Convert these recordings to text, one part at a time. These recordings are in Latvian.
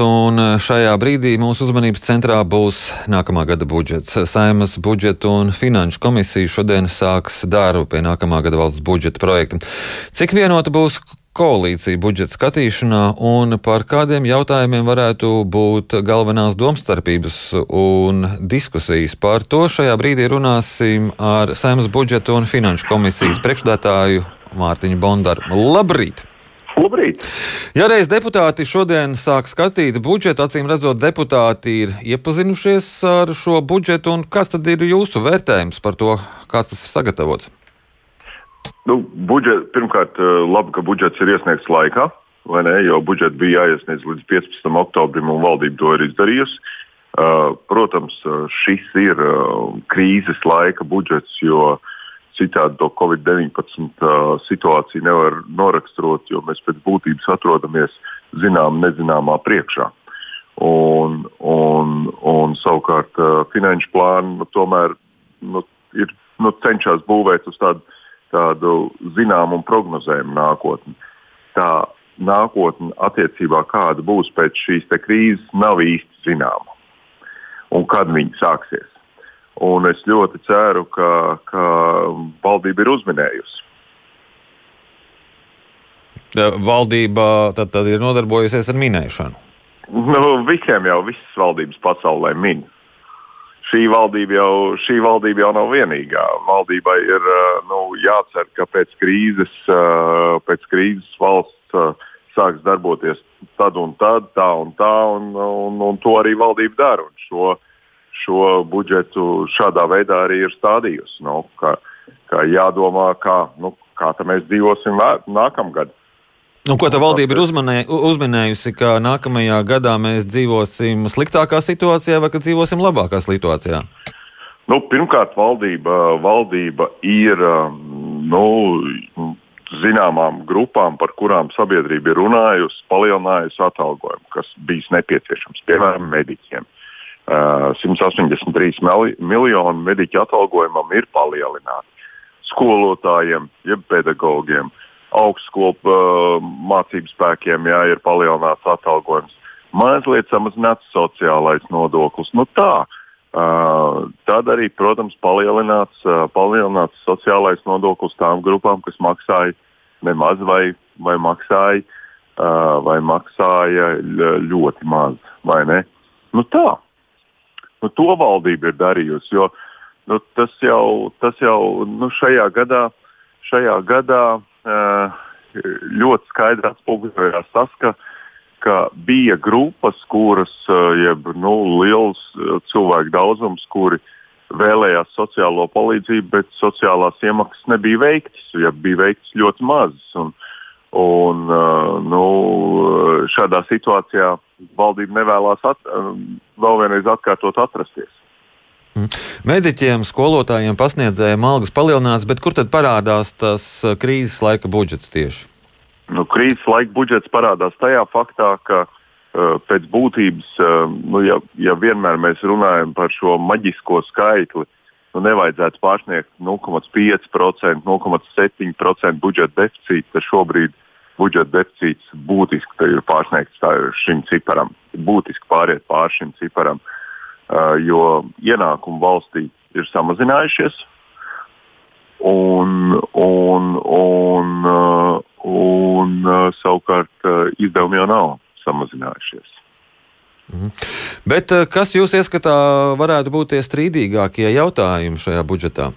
Un šajā brīdī mūsu uzmanības centrā būs nākamā gada budžets. Saimas budžeta un finanšu komisija šodien sāks darbu pie nākamā gada valsts budžeta projekta. Cik vienota būs koalīcija budžeta skatīšanā un par kādiem jautājumiem varētu būt galvenās domstarpības un diskusijas. Par to šajā brīdī runāsim ar Saimas budžeta un finanšu komisijas priekšdētāju Mārtiņu Bondaru. Labrīt! Labrīt! Ja reiz deputāti šodien sāk skatīt budžetu, acīm redzot, deputāti ir iepazinušies ar šo budžetu, un kāds tad ir jūsu vērtējums par to, kāds tas ir sagatavots? Nu, budžet, pirmkārt, eh, labi, ka budžets ir iesniegts laikā, ne, jo budžets bija jāiesniedz līdz 15. oktobrim, un valdība to ir izdarījusi. Uh, protams, eh, šis ir uh, krīzes laika budžets, jo uh, Citādi to Covid-19 uh, situāciju nevar noraksturot, jo mēs pēc būtības atrodamies zinām, nezināmā priekšā. Un, un, un savukārt finanšu plānu nu, tomēr nu, ir, nu, cenšas būvēt uz tādu, tādu zināmu un prognozējumu nākotni. Tā nākotne attiecībā kāda būs pēc šīs krīzes nav īsti zināma. Un kad viņi sāksies? Un es ļoti ceru, ka, ka valdība ir uzminējusi. Valdība tad, tad ir nodarbojusies ar minēšanu. Nu, visiem jau visas valdības pasaulē min. Šī valdība jau, šī valdība jau nav vienīgā. Valdībai ir nu, jācer, ka pēc krīzes, pēc krīzes valsts sāks darboties tad un tad, tā un tā, un, un, un to arī valdība dara. Un šo, uh, šo budžetu šādā veidā arī ir stādījusi. Nu, ka, ka jādomā, kā, nu, kā mēs dzīvosim nākamgad. Nu, ko tā valdība ir uzmanē, uzminējusi, ka nākamajā gadā mēs dzīvosim sliktākā situācijā vai ka dzīvosim labākā situācijā? Nu, pirmkārt, valdība, valdība ir nu, zināmām grupām, par kurām sabiedrība ir runājusi, palielinājusi atalgojumu, kas bijis nepieciešams, piemēram, mediķiem. Uh, 183 miljonu mediķu atalgojumam ir palielināti. Skolotājiem, jeb pedagogiem, augstskolu mācību spēkiem jā, ir palielināts atalgojums. Mazliet samazināts sociālais nodoklis. Nu tā, Uh, tad arī, protams, palielināts, uh, palielināts sociālais nodoklis tām grupām, kas maksāja nemaz vai, vai, maksāja, uh, vai maksāja ļoti maz. Nu tā, Nu, to valdība ir darījusi. Jo, nu, tas jau, tas jau nu, šajā gadā, šajā gadā uh, ļoti skaidri atspoguļojās tas, ka, ka bija grupas, kuras, uh, jeb nu, liels uh, cilvēku daudzums, kuri vēlējās sociālo palīdzību, bet sociālās iemaksas nebija veiktas, ja bija veiktas ļoti mazas. Un, un, uh, nu, šādā situācijā valdība nevēlas at, um, vēl vienreiz atkārtot atrasties. Mm. Mediķiem, skolotājiem, pasniedzējiem algas palielināts, bet kur tad parādās tas uh, krīzes laika budžets tieši? Nu, krīzes laika budžets parādās tajā faktā, ka uh, pēc būtības, uh, nu, ja, ja vienmēr mēs runājam par šo maģisko skaitli, nu, nevajadzētu pārsniegt 0,5%, 0,7% budžeta deficītu, tad šobrīd budžeta deficīts būtiski ir pārsniegts šim ciparam, būtiski pāriet pāri šim ciparam, jo ienākumi valstī ir samazinājušies. Un, un, un, un uh, savukārt izdevumi jau nav samazinājušies. Mhm. Bet kas jūs ieskatā varētu būt tie strīdīgākie jautājumi šajā budžetā?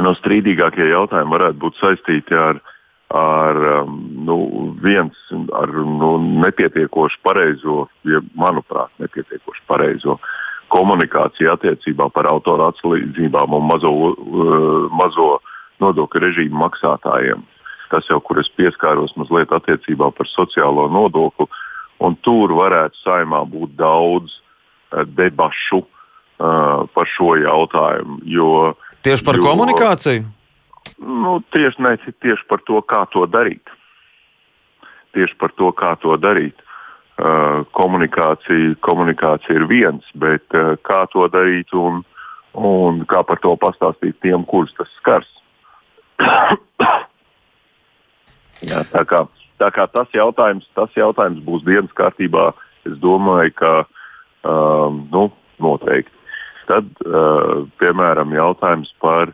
No strīdīgākie jautājumi varētu būt saistīti ar uh, ar um, nu, viens ar nu, nepietiekoši pareizo, ja, manuprāt, nepietiekoši pareizo komunikāciju attiecībā par autora atslīdzībām un mazo, uh, mazo nodokļu režīmu maksātājiem. Tas jau, kur es pieskāros mazliet attiecībā par sociālo nodokli, un tur varētu saimā būt daudz uh, debašu uh, par šo jautājumu. Jo, Tieši par jo, komunikāciju? Nu, tieši, ne, tieši par to, kā to darīt. Tieši par to, kā to darīt. Uh, komunikācija, komunikācija ir viens, bet uh, kā to darīt un, un kā par to pastāstīt tiem, kurus tas skars. Jā, tā kā tā kā tas jautājums, tas jautājums būs dienas kārtībā, es domāju, ka um, nu, noteikti. Tad, uh, piemēram, jautājums par,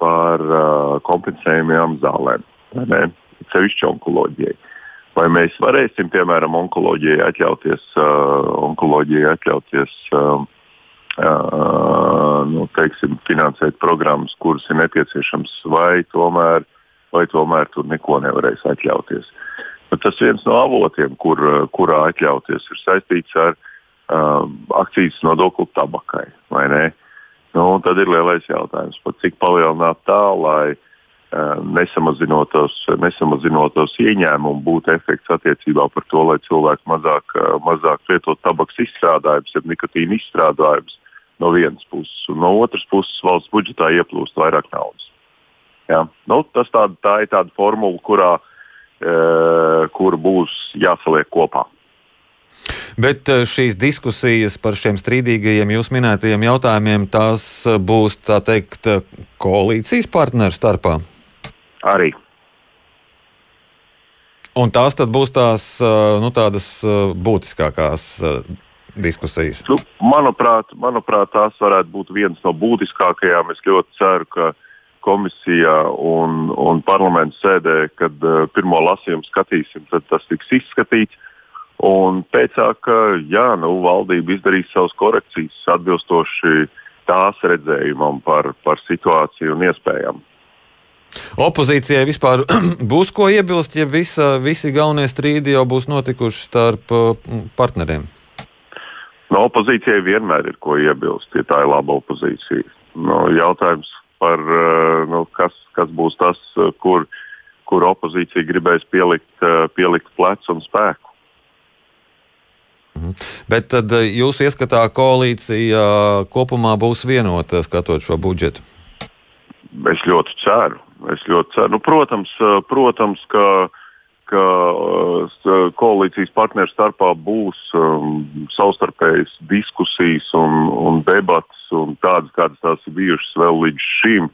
par uh, kompensējumiem zālēm, sevišķi onkoloģijai. Vai mēs varēsim, piemēram, onkoloģijai atļauties, uh, onkoloģijai atļauties uh, uh, nu, teiksim, finansēt programmas, kuras ir nepieciešams, vai tomēr, vai tomēr tur neko nevarēs atļauties. Bet tas viens no avotiem, kur, kurā atļauties, ir saistīts ar uh, akcijas nodokli tabakai. Nu, tad ir lielais jautājums, cik palielināt tā, lai uh, nesamazinotos, nesamazinotos ieņēmumu būtu efekts attiecībā par to, lai cilvēki mazāk, uh, mazāk lietot tabakas izstrādājumus, jeb nikotīna izstrādājumus no vienas puses, un no otras puses valsts budžetā ieplūst vairāk naudas. Ja? Nu, tas tāda, tā ir tāda formula, kurā, e, kur būs jāsaliek kopā. Bet e, šīs diskusijas par šiem strīdīgajiem jūs minētajiem jautājumiem, tās būs tā teikt koalīcijas partneru starpā? Arī. Un tās tad būs tās e, nu, tādas e, būtiskākās diskusijas? Nu, manuprāt, manuprāt, tās varētu būt vienas no būtiskākajām. Es ļoti ceru, ka komisijā un, un parlamentu sēdē, kad uh, pirmo lasījumu skatīsim, tad tas tiks izskatīts. Un pēc tam, ka jā, nu, valdība izdarīs savas korekcijas atbilstoši tās redzējumam par, par situāciju un iespējām. Opozīcijai vispār būs ko iebilst, ja visa, visi galvenie strīdi jau būs notikuši starp partneriem? No opozīcijai vienmēr ir ko iebilst, ja tā ir laba opozīcija. No, jautājums par eh, nu, kas, kas būs tas, eh, kur, kur opozīcija gribēs pielikt, eh, pielikt plecu un spēku. Mhm. Bet tad jūsu ieskatā koalīcija kopumā būs vienota skatot šo budžetu? Es ļoti ceru. Es ļoti ceru. Nu, protams, protams, ka ka uh, koalīcijas partneru starpā būs um, savstarpējas diskusijas un, un debatas, un tādas, kādas tās ir bijušas vēl līdz šim.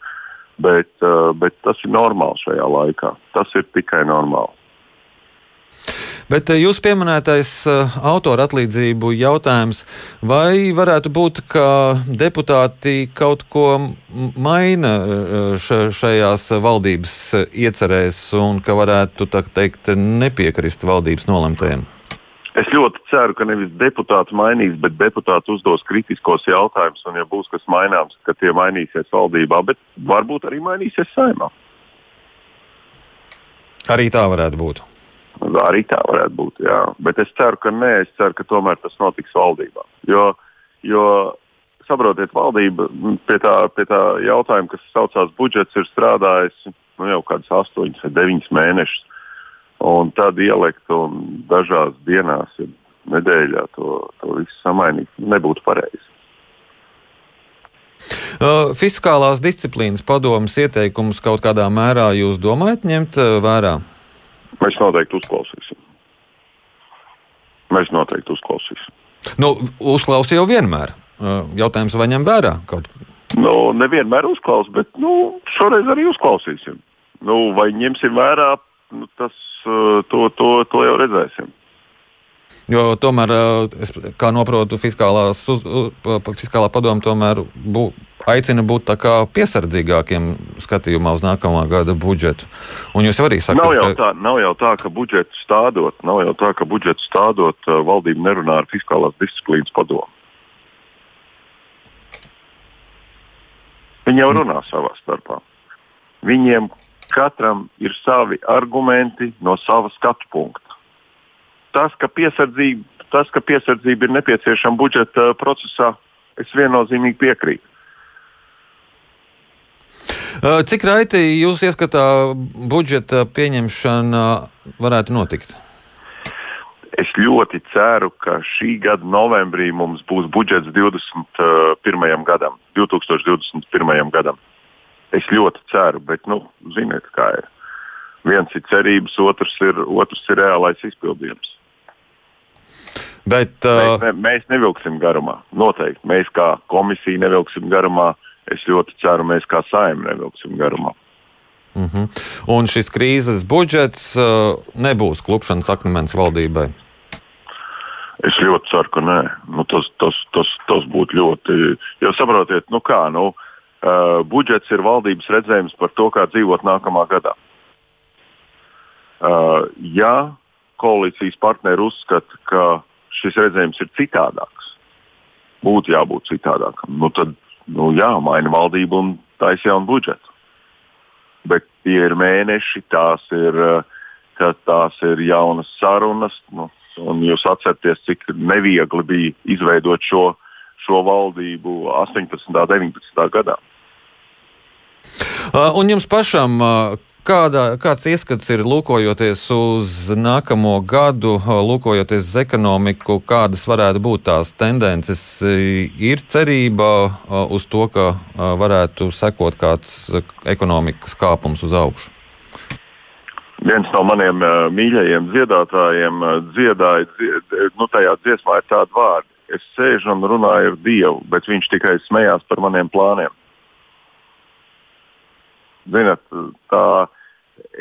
Bet, uh, bet tas ir normāli šajā laikā. Tas ir tikai normāli. Bet eh, jūs pieminētais eh, autora atlīdzību jautājums, vai varētu būt, ka deputāti kaut ko maina eh, šajās valdības iecerēs un ka varētu tā teikt nepiekrist valdības nolemtajiem? Es ļoti ceru, ka nevis deputāti mainīs, bet deputāti uzdos kritiskos jautājumus, un, ja būs kas maināms, ka tie mainīsies valdībā, bet varbūt arī mainīsies saimā. Arī tā varētu būt. Arī tā varētu būt. Jā. Bet es ceru, ka nē, es ceru, ka tomēr tas notiks valdībā. Jo, jo saprotiet, valdība pie tā, pie tā jautājuma, kas saucās budžets, ir strādājusi nu, jau kādus astoņus vai deviņus mēnešus. Un tad ielikt un dažās dienās, ja nedēļā to, to visu samainīt, nebūtu pareizi. Uh, fiskālās disciplīnas padomas ieteikumus kaut kādā mērā jūs domājat ņemt uh, vērā? Mēs noteikti uzklausīsim. Mēs noteikti uzklausīsim. Nu, uzklausīt jau vienmēr. Jautājums, vai ņem vērā kaut ko? Nu, nevienmēr uzklausīs, bet nu, šoreiz arī uzklausīsim. Nu, vai ņemsim vērā, nu, tas to, to, to jau redzēsim. Jo tomēr, es, kā fiskālās, fiskālā padoma tomēr bū, aicina būt piesardzīgākiem skatījumā uz nākamā gada budžetu. Un jūs arī sakat, nav jau, ka... tā, nav jau tā, ka budžetu stādot, nav jau tā, ka budžetu stādot valdība nerunā ar fiskālās disciplīnas padomu. Viņi jau runā savā starpā. Viņiem katram ir savi argumenti no sava skatu punkta tas, ka piesardzība, tas, ka piesardzība ir nepieciešama budžeta procesā, es viennozīmīgi piekrītu. Cik raiti jūs ieskatā budžeta pieņemšana varētu notikt? Es ļoti ceru, ka šī gada novembrī mums būs budžets 21. gadam, 2021. gadam. Es ļoti ceru, bet, nu, ziniet, kā ir. Viens ir cerības, otrs ir, otrs ir reālais izpildījums. Bet, uh... mēs, ne, mēs nevilksim garumā. Noteikti. Mēs kā komisija nevilksim garumā. Es ļoti ceru, mēs kā saimnieki nevilksim garumā. Uh -huh. Un šis krīzes budžets uh, nebūs klupšanas akmens valdībai. Es ļoti ceru, ka nē. Nu, tas, tas, tas, tas būtu ļoti. Jo saprotiet, nu kā, nu, uh, budžets ir valdības redzējums par to, kā dzīvot nākamā gadā. Uh, ja koalīcijas partneri uzskata, ka šis redzējums ir citādāks, būtu jābūt citādākam, nu tad nu, jāmaina valdība un taisa jaunu budžetu bet tie ir mēneši, tās ir, eh, tās ir jaunas sarunas. Nu, jūs atcerieties, cik neviegli bija izveidot šo, šo valdību 18. un 19. gadā. Un jums pašam, Kādā, kāds ieskats ir lūkojoties uz nākamo gadu, lūkojoties uz ekonomiku, kādas varētu būt tās tendences? Ir cerība uz to, ka varētu sekot kāds ekonomikas kāpums uz augšu? Viens no maniem mīļajiem dziedātājiem dziedāja, dzied, nu, tajā dziesmā ir tādi vārdi. Es sēžu un runāju ar Dievu, bet viņš tikai smējās par maniem plāniem. Zinat, tā,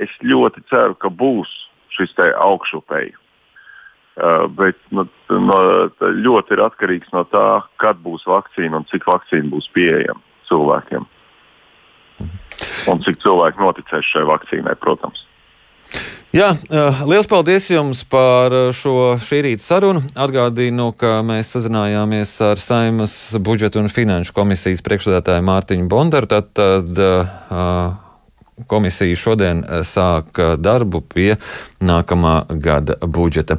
es ļoti ceru, ka būs šis augšupēji. Uh, bet nu, no, ļoti ir atkarīgs no tā, kad būs vakcīna un cik vakcīna būs pieejama cilvēkiem. Un cik cilvēki noticēs šai vakcīnai, protams. Jā, liels paldies jums par šo šī rīta sarunu. Atgādīju, ka mēs sazinājāmies ar Saimas budžeta un finanšu komisijas priekšsēdētāju Mārtiņu Bondaru. Tad, tad uh, Komisija šodien sāk darbu pie nākamā gada budžeta.